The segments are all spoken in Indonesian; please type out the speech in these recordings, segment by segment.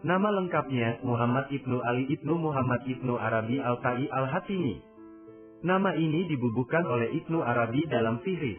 Nama lengkapnya Muhammad Ibnu Ali Ibnu Muhammad Ibnu Arabi Al-Tai Al-Hatimi. Nama ini dibubuhkan oleh Ibnu Arabi dalam Fihris.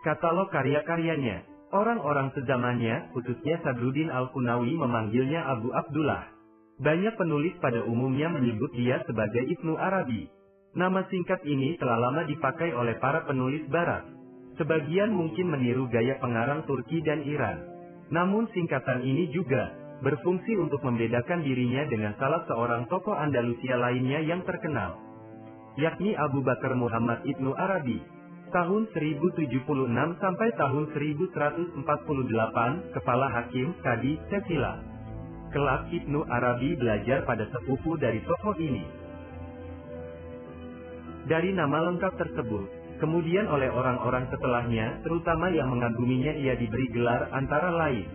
Katalog karya-karyanya, orang-orang sezamannya, khususnya Sadruddin Al-Kunawi memanggilnya Abu Abdullah. Banyak penulis pada umumnya menyebut dia sebagai Ibnu Arabi. Nama singkat ini telah lama dipakai oleh para penulis barat. Sebagian mungkin meniru gaya pengarang Turki dan Iran. Namun singkatan ini juga berfungsi untuk membedakan dirinya dengan salah seorang tokoh Andalusia lainnya yang terkenal, yakni Abu Bakar Muhammad Ibnu Arabi. Tahun 1076 sampai tahun 1148, Kepala Hakim Kadi Sevilla. Kelak Ibnu Arabi belajar pada sepupu dari tokoh ini. Dari nama lengkap tersebut, kemudian oleh orang-orang setelahnya, terutama yang mengaguminya ia diberi gelar antara lain.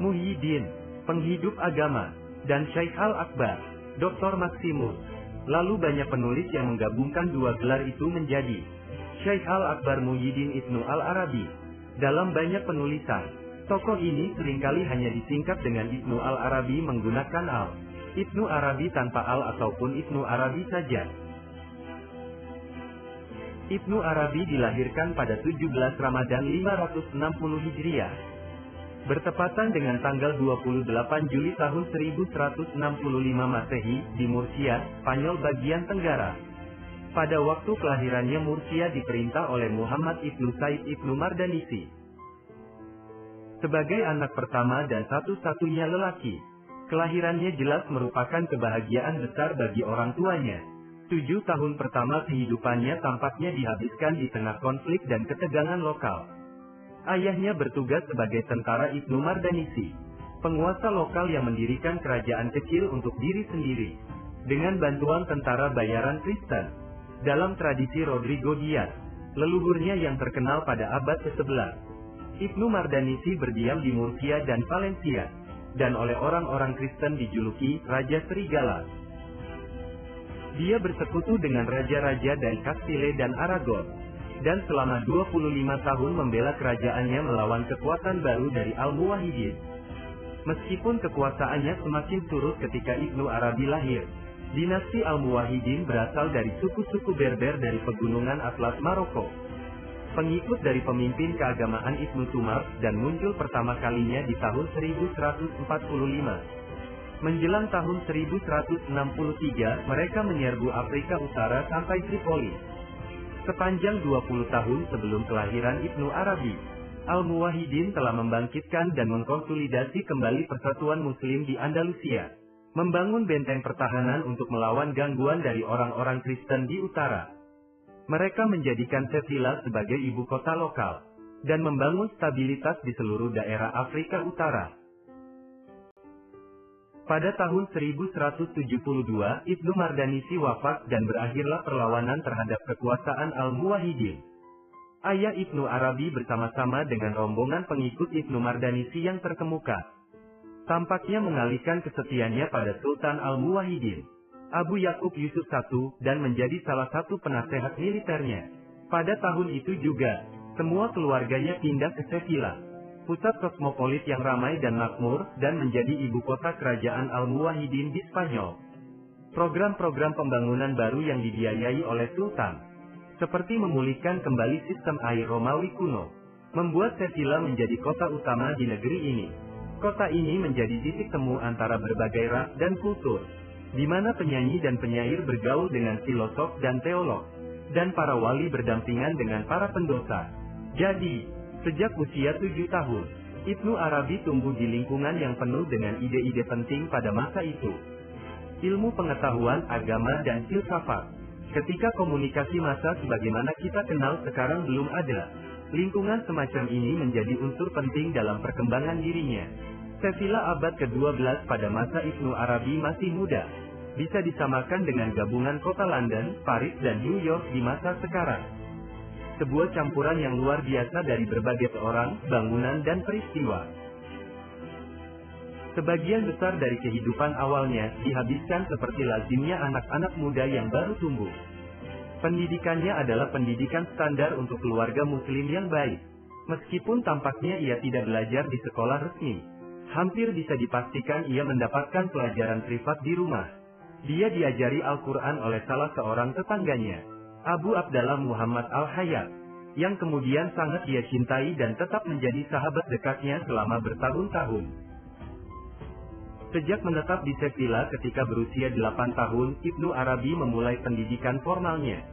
Muhyiddin, penghidup agama, dan Syekh Al-Akbar, Dr. Maximus. Lalu banyak penulis yang menggabungkan dua gelar itu menjadi Syekh Al-Akbar Muhyiddin Ibnu Al-Arabi. Dalam banyak penulisan, tokoh ini sering kali hanya disingkat dengan Ibnu Al-Arabi menggunakan Al. Ibnu Arabi tanpa Al ataupun Ibnu Arabi saja. Ibnu Arabi dilahirkan pada 17 Ramadan 560 Hijriah, Bertepatan dengan tanggal 28 Juli tahun 1165 Masehi, di Murcia, Spanyol bagian Tenggara. Pada waktu kelahirannya Murcia diperintah oleh Muhammad Ibnu Said Ibnu Mardanisi. Sebagai anak pertama dan satu-satunya lelaki, kelahirannya jelas merupakan kebahagiaan besar bagi orang tuanya. Tujuh tahun pertama kehidupannya tampaknya dihabiskan di tengah konflik dan ketegangan lokal. Ayahnya bertugas sebagai tentara Ibnu Mardanisi, penguasa lokal yang mendirikan kerajaan kecil untuk diri sendiri, dengan bantuan tentara bayaran Kristen. Dalam tradisi Rodrigo Diaz, leluhurnya yang terkenal pada abad ke-11, Ibnu Mardanisi berdiam di Murcia dan Valencia, dan oleh orang-orang Kristen dijuluki Raja Serigala. Dia bersekutu dengan raja-raja dari Castile dan Aragon, dan selama 25 tahun membela kerajaannya melawan kekuatan baru dari Al-Muwahidin. Meskipun kekuasaannya semakin surut ketika Ibnu Arabi lahir, dinasti Al-Muwahidin berasal dari suku-suku Berber dari pegunungan Atlas Maroko. Pengikut dari pemimpin keagamaan Ibnu Tumar dan muncul pertama kalinya di tahun 1145. Menjelang tahun 1163, mereka menyerbu Afrika Utara sampai Tripoli. Sepanjang 20 tahun sebelum kelahiran Ibnu Arabi, Al-Muwahidin telah membangkitkan dan mengkonsolidasi kembali persatuan muslim di Andalusia. Membangun benteng pertahanan untuk melawan gangguan dari orang-orang Kristen di utara. Mereka menjadikan Sevilla sebagai ibu kota lokal, dan membangun stabilitas di seluruh daerah Afrika Utara. Pada tahun 1172, Ibnu Mardanisi wafat dan berakhirlah perlawanan terhadap kekuasaan Al-Muwahidin. Ayah Ibnu Arabi bersama-sama dengan rombongan pengikut Ibnu Mardanisi yang terkemuka. Tampaknya mengalihkan kesetiaannya pada Sultan Al-Muwahidin, Abu Yakub Yusuf I, dan menjadi salah satu penasehat militernya. Pada tahun itu juga, semua keluarganya pindah ke Sevilla pusat kosmopolit yang ramai dan makmur, dan menjadi ibu kota kerajaan Al-Muwahidin di Spanyol. Program-program pembangunan baru yang dibiayai oleh Sultan, seperti memulihkan kembali sistem air Romawi kuno, membuat Sevilla menjadi kota utama di negeri ini. Kota ini menjadi titik temu antara berbagai ras dan kultur, di mana penyanyi dan penyair bergaul dengan filosof dan teolog, dan para wali berdampingan dengan para pendosa. Jadi, Sejak usia tujuh tahun, Ibnu Arabi tumbuh di lingkungan yang penuh dengan ide-ide penting pada masa itu. Ilmu pengetahuan agama dan filsafat. Ketika komunikasi massa sebagaimana kita kenal sekarang belum ada, lingkungan semacam ini menjadi unsur penting dalam perkembangan dirinya. Sevilla abad ke-12 pada masa Ibnu Arabi masih muda. Bisa disamakan dengan gabungan kota London, Paris dan New York di masa sekarang sebuah campuran yang luar biasa dari berbagai orang, bangunan dan peristiwa. Sebagian besar dari kehidupan awalnya dihabiskan seperti lazimnya anak-anak muda yang baru tumbuh. Pendidikannya adalah pendidikan standar untuk keluarga muslim yang baik. Meskipun tampaknya ia tidak belajar di sekolah resmi, hampir bisa dipastikan ia mendapatkan pelajaran privat di rumah. Dia diajari Al-Quran oleh salah seorang tetangganya, Abu Abdallah Muhammad Al-Hayat, yang kemudian sangat dia cintai dan tetap menjadi sahabat dekatnya selama bertahun-tahun. Sejak menetap di Sevilla ketika berusia 8 tahun, Ibnu Arabi memulai pendidikan formalnya.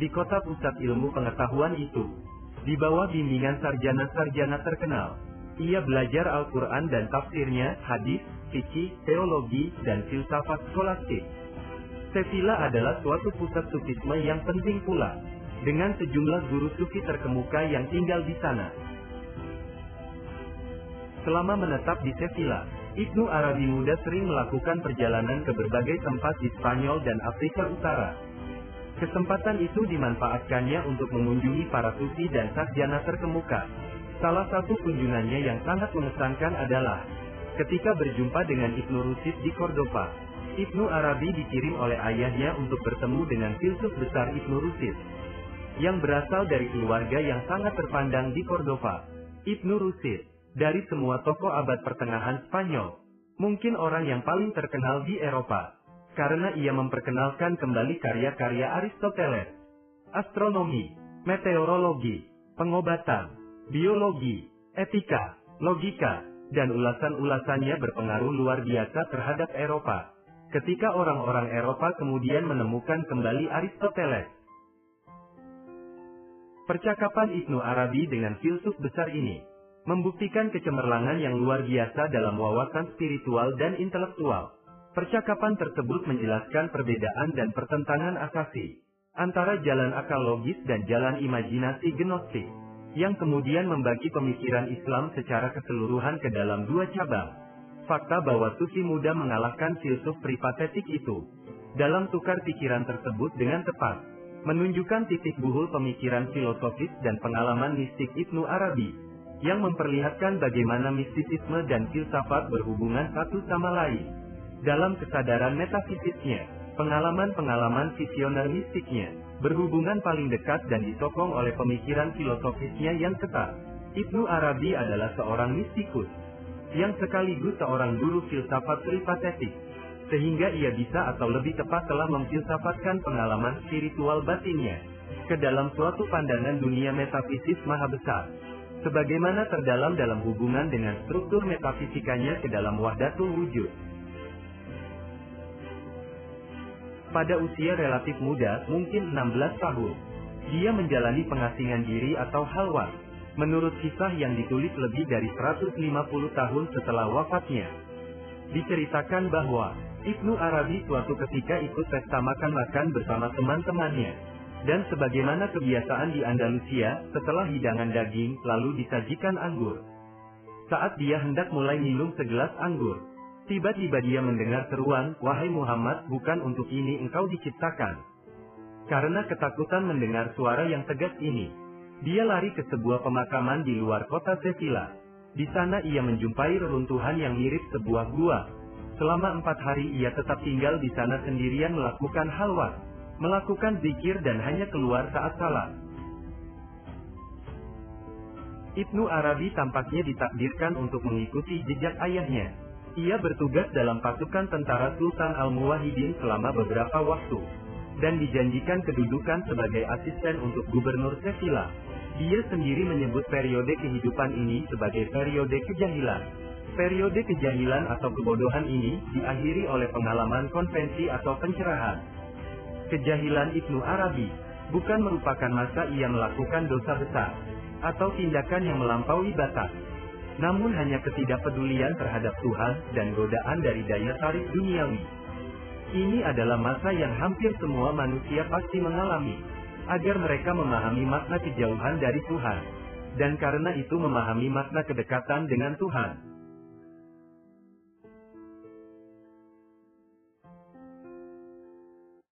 Di kota pusat ilmu pengetahuan itu, di bawah bimbingan sarjana-sarjana terkenal, ia belajar Al-Quran dan tafsirnya, hadis, fikih, teologi, dan filsafat skolastik. Sevilla adalah suatu pusat sufisme yang penting pula, dengan sejumlah guru sufi terkemuka yang tinggal di sana. Selama menetap di Sevilla, Ibnu Arabi muda sering melakukan perjalanan ke berbagai tempat di Spanyol dan Afrika Utara. Kesempatan itu dimanfaatkannya untuk mengunjungi para sufi dan sarjana terkemuka. Salah satu kunjungannya yang sangat mengesankan adalah ketika berjumpa dengan Ibnu Rusid di Cordova. Ibnu Arabi dikirim oleh ayahnya untuk bertemu dengan filsuf besar Ibnu Rusid, yang berasal dari keluarga yang sangat terpandang di Cordova. Ibnu Rusid dari semua tokoh abad pertengahan Spanyol, mungkin orang yang paling terkenal di Eropa, karena ia memperkenalkan kembali karya-karya Aristoteles, astronomi, meteorologi, pengobatan, biologi, etika, logika, dan ulasan-ulasannya berpengaruh luar biasa terhadap Eropa. Ketika orang-orang Eropa kemudian menemukan kembali Aristoteles, Percakapan Ibnu Arabi dengan filsuf besar ini membuktikan kecemerlangan yang luar biasa dalam wawasan spiritual dan intelektual. Percakapan tersebut menjelaskan perbedaan dan pertentangan asasi antara jalan akal logis dan jalan imajinasi gnostik, yang kemudian membagi pemikiran Islam secara keseluruhan ke dalam dua cabang. Fakta bahwa Sufi muda mengalahkan filsuf pripatetik itu, dalam tukar pikiran tersebut dengan tepat, menunjukkan titik buhul pemikiran filosofis dan pengalaman mistik Ibnu Arabi yang memperlihatkan bagaimana mistisisme dan filsafat berhubungan satu sama lain. Dalam kesadaran metafisisnya, pengalaman-pengalaman visioner mistiknya, berhubungan paling dekat dan disokong oleh pemikiran filosofisnya yang ketat. Ibnu Arabi adalah seorang mistikus, yang sekaligus seorang guru filsafat peripatetik, sehingga ia bisa atau lebih tepat telah memfilsafatkan pengalaman spiritual batinnya, ke dalam suatu pandangan dunia metafisis maha besar sebagaimana terdalam dalam hubungan dengan struktur metafisikanya ke dalam wahdatul wujud. Pada usia relatif muda, mungkin 16 tahun, dia menjalani pengasingan diri atau halwat, menurut kisah yang ditulis lebih dari 150 tahun setelah wafatnya. Diceritakan bahwa, Ibnu Arabi suatu ketika ikut pesta makan-makan bersama teman-temannya, dan sebagaimana kebiasaan di Andalusia, setelah hidangan daging, lalu disajikan anggur. Saat dia hendak mulai minum segelas anggur, tiba-tiba dia mendengar seruan, Wahai Muhammad, bukan untuk ini engkau diciptakan. Karena ketakutan mendengar suara yang tegas ini, dia lari ke sebuah pemakaman di luar kota Sevilla. Di sana ia menjumpai reruntuhan yang mirip sebuah gua. Selama empat hari ia tetap tinggal di sana sendirian melakukan halwat melakukan zikir dan hanya keluar saat salat. Ibnu Arabi tampaknya ditakdirkan untuk mengikuti jejak ayahnya. Ia bertugas dalam pasukan tentara Sultan Al-Muwahidin selama beberapa waktu, dan dijanjikan kedudukan sebagai asisten untuk gubernur Sevilla. Dia sendiri menyebut periode kehidupan ini sebagai periode kejahilan. Periode kejahilan atau kebodohan ini diakhiri oleh pengalaman konvensi atau pencerahan. Kejahilan Ibnu Arabi bukan merupakan masa ia melakukan dosa besar atau tindakan yang melampaui batas, namun hanya ketidakpedulian terhadap Tuhan dan godaan dari daya tarik duniawi. Ini adalah masa yang hampir semua manusia pasti mengalami, agar mereka memahami makna kejauhan dari Tuhan, dan karena itu memahami makna kedekatan dengan Tuhan.